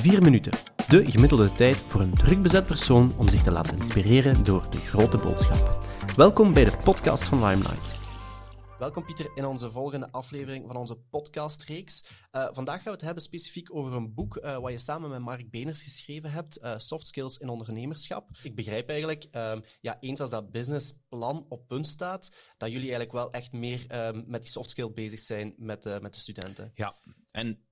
Vier minuten. De gemiddelde tijd voor een druk bezet persoon om zich te laten inspireren door de grote boodschap. Welkom bij de podcast van Limelight. Welkom Pieter in onze volgende aflevering van onze podcastreeks. Uh, vandaag gaan we het hebben specifiek over een boek uh, wat je samen met Mark Beners geschreven hebt, uh, Soft Skills in Ondernemerschap. Ik begrijp eigenlijk, um, ja, eens als dat businessplan op punt staat, dat jullie eigenlijk wel echt meer um, met die soft skill bezig zijn met, met de studenten. Ja, en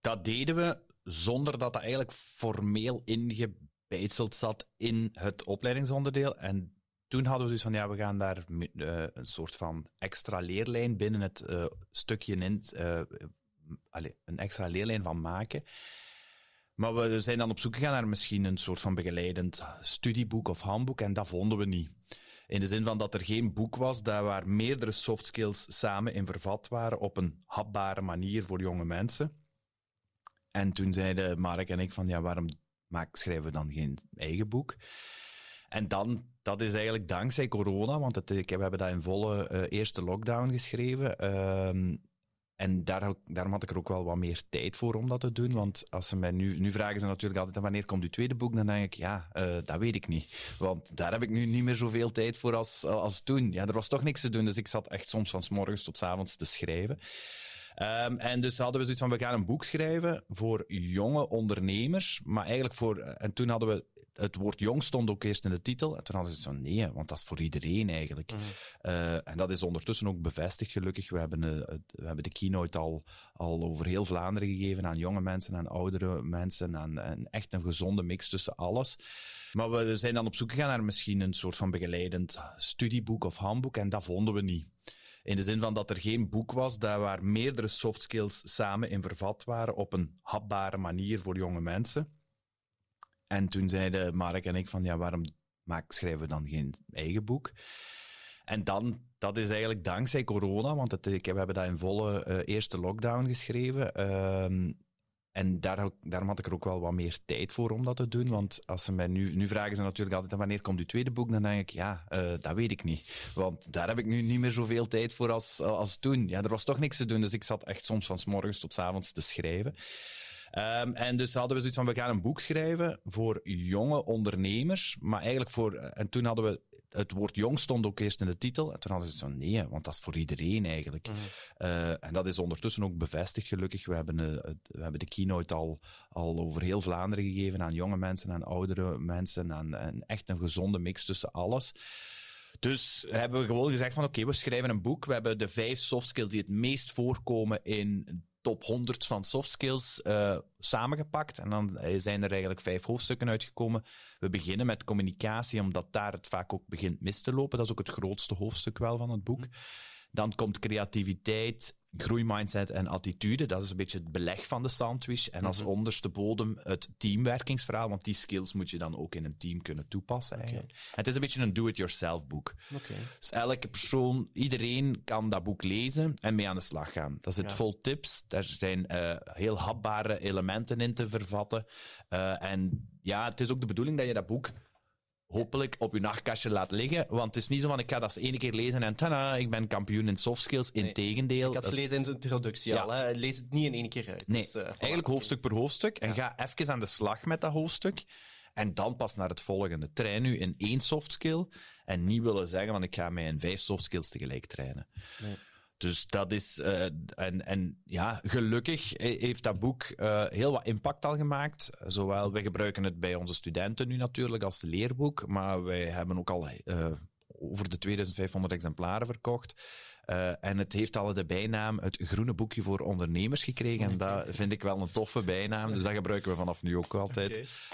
dat deden we zonder dat dat eigenlijk formeel ingebeitseld zat in het opleidingsonderdeel. En toen hadden we dus van, ja, we gaan daar uh, een soort van extra leerlijn binnen het uh, stukje in, allez, een extra leerlijn van maken. Maar we zijn dan op zoek gegaan naar misschien een soort van begeleidend studieboek of handboek en dat vonden we niet. In de zin van dat er geen boek was daar waar meerdere soft skills samen in vervat waren op een hapbare manier voor jonge mensen. En toen zeiden Mark en ik van, ja, waarom maak, schrijven we dan geen eigen boek? En dan, dat is eigenlijk dankzij corona, want ik, we hebben dat in volle uh, eerste lockdown geschreven. Uh, en daar, daarom had ik er ook wel wat meer tijd voor om dat te doen. Want als ze mij nu, nu vragen ze natuurlijk altijd wanneer komt uw tweede boek, dan denk ik, ja, uh, dat weet ik niet. Want daar heb ik nu niet meer zoveel tijd voor als, als toen. Ja, er was toch niks te doen, dus ik zat echt soms van s morgens tot s avonds te schrijven. Um, en dus hadden we zoiets van, we gaan een boek schrijven voor jonge ondernemers, maar eigenlijk voor, en toen hadden we, het woord jong stond ook eerst in de titel, en toen hadden ze zoiets van, nee, want dat is voor iedereen eigenlijk. Mm. Uh, en dat is ondertussen ook bevestigd, gelukkig. We hebben, uh, we hebben de keynote al, al over heel Vlaanderen gegeven aan jonge mensen, aan oudere mensen, aan, aan echt een gezonde mix tussen alles. Maar we zijn dan op zoek gegaan naar misschien een soort van begeleidend studieboek of handboek, en dat vonden we niet. In de zin van dat er geen boek was daar waar meerdere soft skills samen in vervat waren op een hapbare manier voor jonge mensen. En toen zeiden Mark en ik van, ja, waarom maak, schrijven we dan geen eigen boek? En dan, dat is eigenlijk dankzij corona, want het, we hebben dat in volle uh, eerste lockdown geschreven. Uh, en daar, daarom had ik er ook wel wat meer tijd voor om dat te doen. Want als ze mij nu, nu vragen ze natuurlijk altijd wanneer komt uw tweede boek, dan denk ik, ja, uh, dat weet ik niet. Want daar heb ik nu niet meer zoveel tijd voor als, als toen. Ja, er was toch niks te doen, dus ik zat echt soms van morgens tot avonds te schrijven. Um, en dus hadden we zoiets van, we gaan een boek schrijven voor jonge ondernemers, maar eigenlijk voor, en toen hadden we het woord jong stond ook eerst in de titel. En toen hadden ze zo, nee, want dat is voor iedereen eigenlijk. Mm uh, en dat is ondertussen ook bevestigd, gelukkig. We hebben, uh, we hebben de keynote al, al over heel Vlaanderen gegeven aan jonge mensen, aan oudere mensen, aan, aan echt een gezonde mix tussen alles. Dus hebben we gewoon gezegd van oké, okay, we schrijven een boek. We hebben de vijf soft skills die het meest voorkomen in top 100 van soft skills uh, samengepakt. En dan zijn er eigenlijk vijf hoofdstukken uitgekomen. We beginnen met communicatie, omdat daar het vaak ook begint mis te lopen. Dat is ook het grootste hoofdstuk wel van het boek. Mm. Dan komt creativiteit, groeimindset en attitude. Dat is een beetje het beleg van de sandwich. En als mhm. onderste bodem het teamwerkingsverhaal, want die skills moet je dan ook in een team kunnen toepassen. Okay. Het is een beetje een do-it-yourself boek. Okay. Dus elke persoon, iedereen kan dat boek lezen en mee aan de slag gaan. Dat zit vol tips. Daar zijn uh, heel hapbare elementen in te vervatten. Uh, en ja, het is ook de bedoeling dat je dat boek hopelijk op je nachtkastje laat liggen. Want het is niet zo van, ik ga dat eens één keer lezen en tada, ik ben kampioen in soft skills. Integendeel. Ik had het gelezen in de introductie al. Hè. Lees het niet in één keer uit. Nee, dus, uh, eigenlijk hoofdstuk per hoofdstuk. En ga even aan de slag met dat hoofdstuk. En dan pas naar het volgende. Train nu in één soft skill. En niet willen zeggen, van ik ga mij in vijf soft skills tegelijk trainen. Nee. Dus dat is. Uh, en, en ja, gelukkig heeft dat boek uh, heel wat impact al gemaakt. Zowel, wij gebruiken het bij onze studenten nu natuurlijk als leerboek, maar wij hebben ook al uh, over de 2500 exemplaren verkocht. Uh, en het heeft al de bijnaam het groene boekje voor ondernemers gekregen. En dat vind ik wel een toffe bijnaam. Dus dat gebruiken we vanaf nu ook altijd.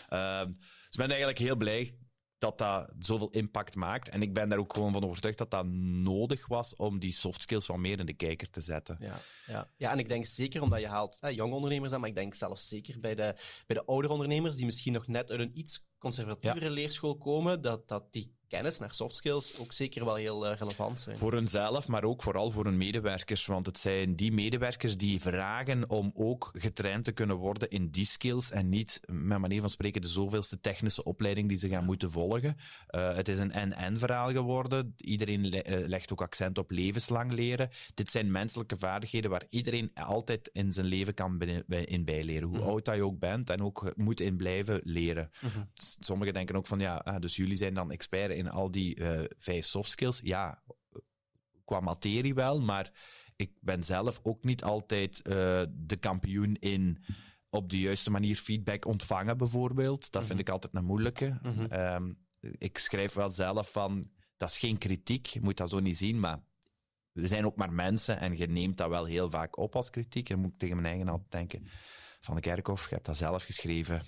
Okay. Uh, dus ik ben eigenlijk heel blij dat dat zoveel impact maakt. En ik ben daar ook gewoon van overtuigd dat dat nodig was om die soft skills wat meer in de kijker te zetten. Ja, ja. ja en ik denk zeker omdat je haalt hè, jonge ondernemers aan, maar ik denk zelfs zeker bij de, bij de oudere ondernemers die misschien nog net uit een iets conservatievere leerschool komen, dat, dat die kennis, naar soft skills, ook zeker wel heel uh, relevant zijn. Voor hunzelf, maar ook vooral voor hun medewerkers. Want het zijn die medewerkers die vragen om ook getraind te kunnen worden in die skills en niet, met manier van spreken, de zoveelste technische opleiding die ze gaan moeten volgen. Uh, het is een en-en verhaal geworden. Iedereen le uh, legt ook accent op levenslang leren. Dit zijn menselijke vaardigheden waar iedereen altijd in zijn leven kan in bijleren. Hoe mm -hmm. oud dat je ook bent en ook moet in blijven leren. Mm -hmm. Sommigen denken ook van ja, ah, dus jullie zijn dan expert in al die uh, vijf soft skills. Ja, qua materie wel, maar ik ben zelf ook niet altijd uh, de kampioen in op de juiste manier feedback ontvangen, bijvoorbeeld. Dat mm -hmm. vind ik altijd een moeilijke. Mm -hmm. um, ik schrijf wel zelf van, dat is geen kritiek, je moet dat zo niet zien, maar we zijn ook maar mensen en je neemt dat wel heel vaak op als kritiek. En dan moet ik tegen mijn eigen altijd denken, Van de Kerkhof, je hebt dat zelf geschreven,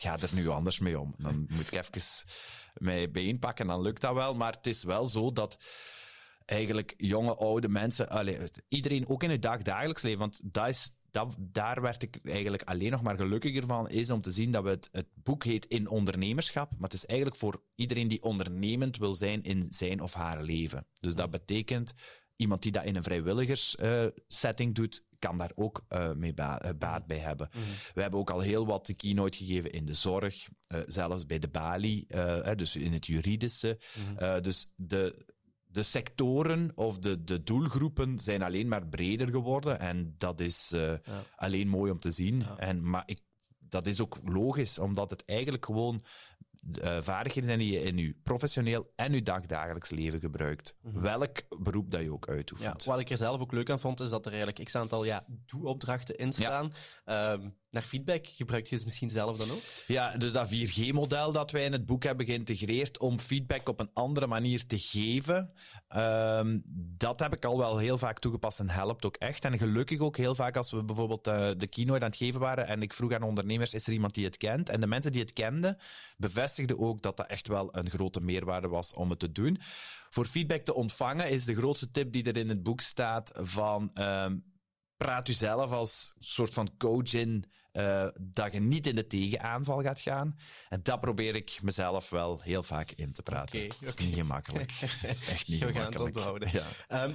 ga er nu anders mee om. Dan moet ik even mij bijeenpakken, dan lukt dat wel. Maar het is wel zo dat eigenlijk jonge, oude mensen, iedereen ook in het dagdagelijks leven, want dat is, daar werd ik eigenlijk alleen nog maar gelukkiger van, is om te zien dat we het, het boek heet In Ondernemerschap, maar het is eigenlijk voor iedereen die ondernemend wil zijn in zijn of haar leven. Dus dat betekent, iemand die dat in een vrijwilligerssetting doet, kan daar ook uh, mee ba uh, baat bij hebben. Mm -hmm. We hebben ook al heel wat de keynote gegeven in de zorg, uh, zelfs bij de Bali, dus in het juridische. Mm -hmm. dus de, de sectoren of de, de doelgroepen zijn alleen maar breder geworden en dat is ja. alleen mooi om te zien. Ja. En, maar ik, dat is ook logisch, omdat het eigenlijk gewoon uh, vaardigheden zijn die je in je professioneel en je dagdagelijks leven gebruikt. Mm -hmm. Welk beroep dat je ook uitoefent. Ja, wat ik er zelf ook leuk aan vond, is dat er eigenlijk x aantal ja, doe-opdrachten in staan. Ja. Um, naar feedback gebruikt je ze misschien zelf dan ook? Ja, dus dat 4G-model dat wij in het boek hebben geïntegreerd om feedback op een andere manier te geven, um, dat heb ik al wel heel vaak toegepast en helpt ook echt. En gelukkig ook heel vaak als we bijvoorbeeld uh, de keynote aan het geven waren en ik vroeg aan ondernemers, is er iemand die het kent? En de mensen die het kenden, bevestigden ook dat dat echt wel een grote meerwaarde was om het te doen. Voor feedback te ontvangen is de grootste tip die er in het boek staat van um, praat u zelf als soort van coach in uh, dat je niet in de tegenaanval gaat gaan. En dat probeer ik mezelf wel heel vaak in te praten. Okay, okay. Dat is niet gemakkelijk. dat is echt niet We gemakkelijk. gaan het onthouden. Ja. Um,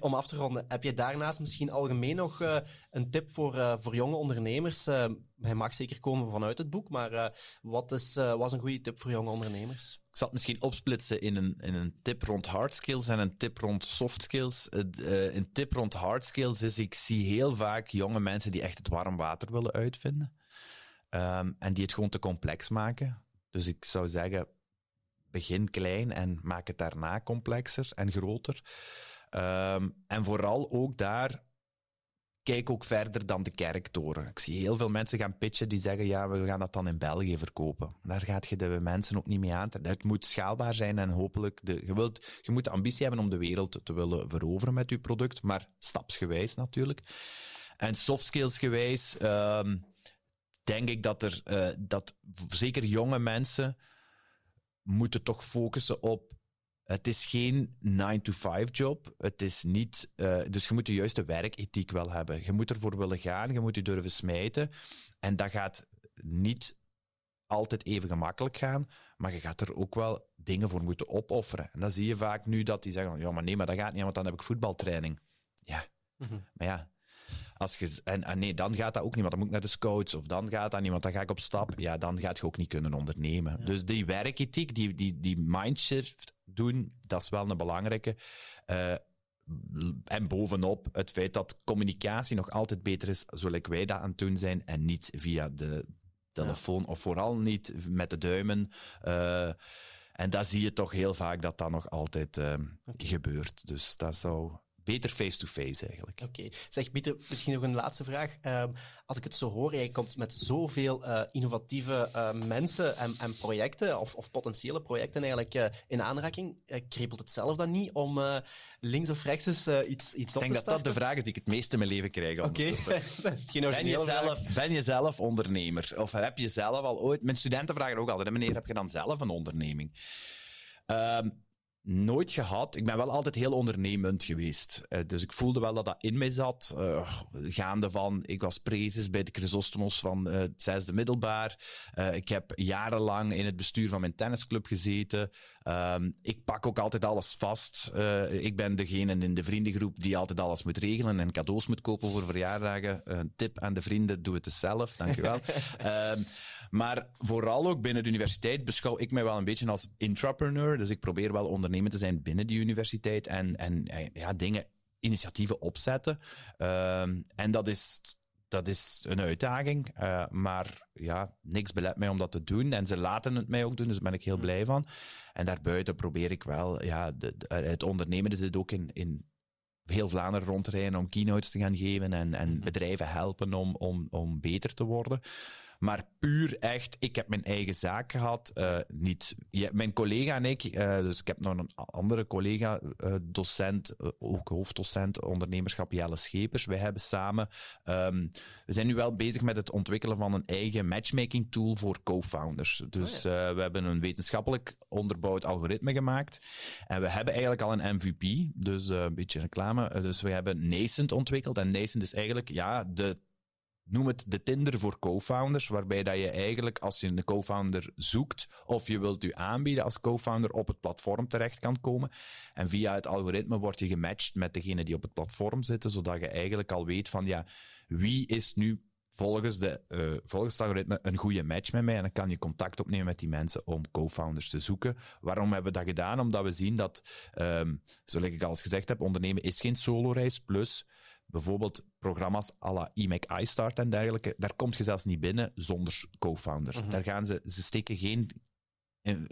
Om af te ronden, heb je daarnaast misschien algemeen nog uh, een tip voor, uh, voor jonge ondernemers? Uh, hij mag zeker komen vanuit het boek, maar wat is, was een goede tip voor jonge ondernemers? Ik zal het misschien opsplitsen in een, in een tip rond hard skills en een tip rond soft skills. een tip rond hard skills is, ik zie heel vaak jonge mensen die echt het warm water willen uitvinden. Um, en die het gewoon te complex maken. Dus ik zou zeggen, begin klein en maak het daarna complexer en groter. Um, en vooral ook daar, kijk ook verder dan de kerktoren. Ik zie heel veel mensen gaan pitchen die zeggen, ja, we gaan dat dan in België verkopen. Daar gaat je de mensen ook niet mee aan. Het moet schaalbaar zijn en hopelijk, de, je, wilt, je moet de ambitie hebben om de wereld te willen veroveren met je product, maar stapsgewijs natuurlijk. En soft skills gewijs, um, denk ik dat er, uh, dat zeker jonge mensen moeten toch focussen op het is geen 9-to-5 job. Het is niet, uh, dus je moet de juiste werkethiek wel hebben. Je moet ervoor willen gaan, je moet je durven smijten. En dat gaat niet altijd even gemakkelijk gaan, maar je gaat er ook wel dingen voor moeten opofferen. En dan zie je vaak nu dat die zeggen, ja, maar nee, maar dat gaat niet, want dan heb ik voetbaltraining. Ja, mm -hmm. maar ja, als je, en, en, nee, dan gaat dat ook niet, want dan moet ik naar de scouts, of dan gaat dat niet, want dan ga ik op stap. Ja, dan gaat je ook niet kunnen ondernemen. Ja. Dus die werkethiek, die, die, die mindshift doen, dat is wel een belangrijke. Uh, en bovenop het feit dat communicatie nog altijd beter is, zoals wij dat aan het doen zijn, en niet via de telefoon, ja. of vooral niet met de duimen. Uh, en daar zie je toch heel vaak dat dat nog altijd uh, okay. gebeurt. Dus dat zou beter face-to-face eigenlijk. Oké. Okay. Zeg, Pieter, misschien nog een laatste vraag. Um, als ik het zo hoor, jij komt met zoveel uh, innovatieve uh, mensen en, en, projecten, of, of, potentiële projecten eigenlijk, uh, in aanraking. kriebelt het zelf dan niet om links of rechts eens iets, iets op te Ik denk dat dat de vraag is die ik het meeste in mijn leven krijg. Oké. Okay. ben, je zelf, ben je zelf ondernemer? Of heb je zelf al ooit... Mijn studenten vragen ook altijd, meneer, heb je dan zelf een onderneming? Um, nooit gehad. Ik ben wel altijd heel ondernemend geweest. Uh, dus ik voelde wel dat dat in mij zat. Uh, gaande van, ik was prezes bij de Chrysostomos van uh, het zesde middelbaar. ik heb jarenlang in het bestuur van mijn tennisclub gezeten. Ehm, ik pak ook altijd alles vast. Uh, ik ben degene in de vriendengroep die altijd alles moet regelen en cadeaus moet kopen voor verjaardagen. Een tip aan de vrienden, doe het dus zelf, dankjewel. um, maar vooral ook binnen de universiteit beschouw ik mij wel een beetje als intrapreneur. Dus ik probeer wel ondernemer te zijn binnen die universiteit en, en ja, dingen, initiatieven opzetten. Um, en dat is dat is een uitdaging. Uh, maar ja, niks belet mij om dat te doen. En ze laten het mij ook doen, dus daar ben ik heel mm. blij van. En daarbuiten probeer ik wel, ja, de, de, het ondernemen zit ook in, in heel Vlaanderen rond te rijden om keynotes te gaan geven en, en mm-hmm. bedrijven helpen om, om, om beter te worden. Maar puur echt, ik heb mijn eigen zaak gehad. Uh, niet, ja, mijn collega en ik, uh, dus ik heb nog een andere collega, uh, docent, ook hoofddocent ondernemerschap Jelle Schepers. Wij hebben samen, um, we zijn nu wel bezig met het ontwikkelen van een eigen matchmaking tool voor co-founders. Dus oh ja. we hebben een wetenschappelijk onderbouwd algoritme gemaakt. En we hebben eigenlijk al een MVP, dus een beetje reclame. Dus we hebben Nascent ontwikkeld. En Nascent is eigenlijk ja, de noem het de Tinder voor co-founders, waarbij dat je eigenlijk als je een co-founder zoekt of je wilt je aanbieden als co-founder op het platform terecht kan komen. En via het algoritme word je gematcht met degene die op het platform zitten, zodat je eigenlijk al weet van ja, wie is nu volgens, de, uh, volgens het algoritme een goede match met mij. En dan kan je contact opnemen met die mensen om co-founders te zoeken. Waarom hebben we dat gedaan? Omdat we zien dat, um, zoals ik al eens gezegd heb, ondernemen is geen solo-reis. Plus, bijvoorbeeld programma's à la iMac iStart en dergelijke, daar komt je zelfs niet binnen zonder co-founder. Mhm. Daar gaan ze, ze steken geen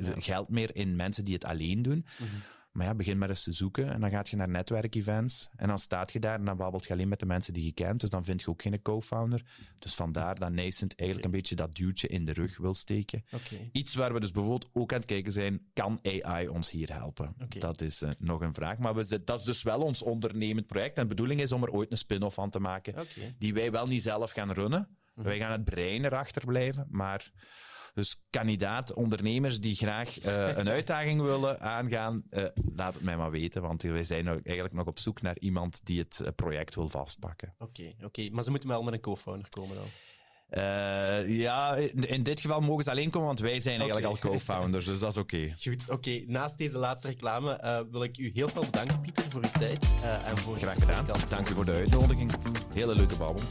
geld meer in mensen die het alleen doen. Mhm. Maar ja, begin maar eens te zoeken en dan gaat je naar netwerkevents en dan staat je daar en dan babbelt je alleen met de mensen die je kent, dus dan vind je ook geen co-founder. Dus vandaar dat Nascent eigenlijk een beetje dat duwtje in de rug wil steken. Iets waar we dus bijvoorbeeld ook aan het kijken zijn, kan AI ons hier helpen? Dat is uh, nog een vraag, maar we, dat is dus wel ons ondernemend project en de bedoeling is om er ooit een spin-off van te maken, die wij wel niet zelf gaan runnen. Mhm. Wij gaan het brein erachter blijven, maar dus kandidaat ondernemers die graag uh, een uitdaging willen aangaan, uh, laat het mij maar weten, want wij zijn eigenlijk nog op zoek naar iemand die het eh, project wil vastpakken. Oké, okay, oké. Okay. Maar ze moeten wel met een co-founder komen dan? Uh, ja, in, in, dit geval mogen ze alleen komen, want wij zijn eigenlijk al co-founders, dus dat is oké. Okay. Goed, oké. Okay. Naast deze laatste reclame uh, wil ik u heel veel bedanken, Pieter, voor uw tijd. Uh, en voor Graag gedaan. Dank u voor de uitnodiging. Hele leuke babbel.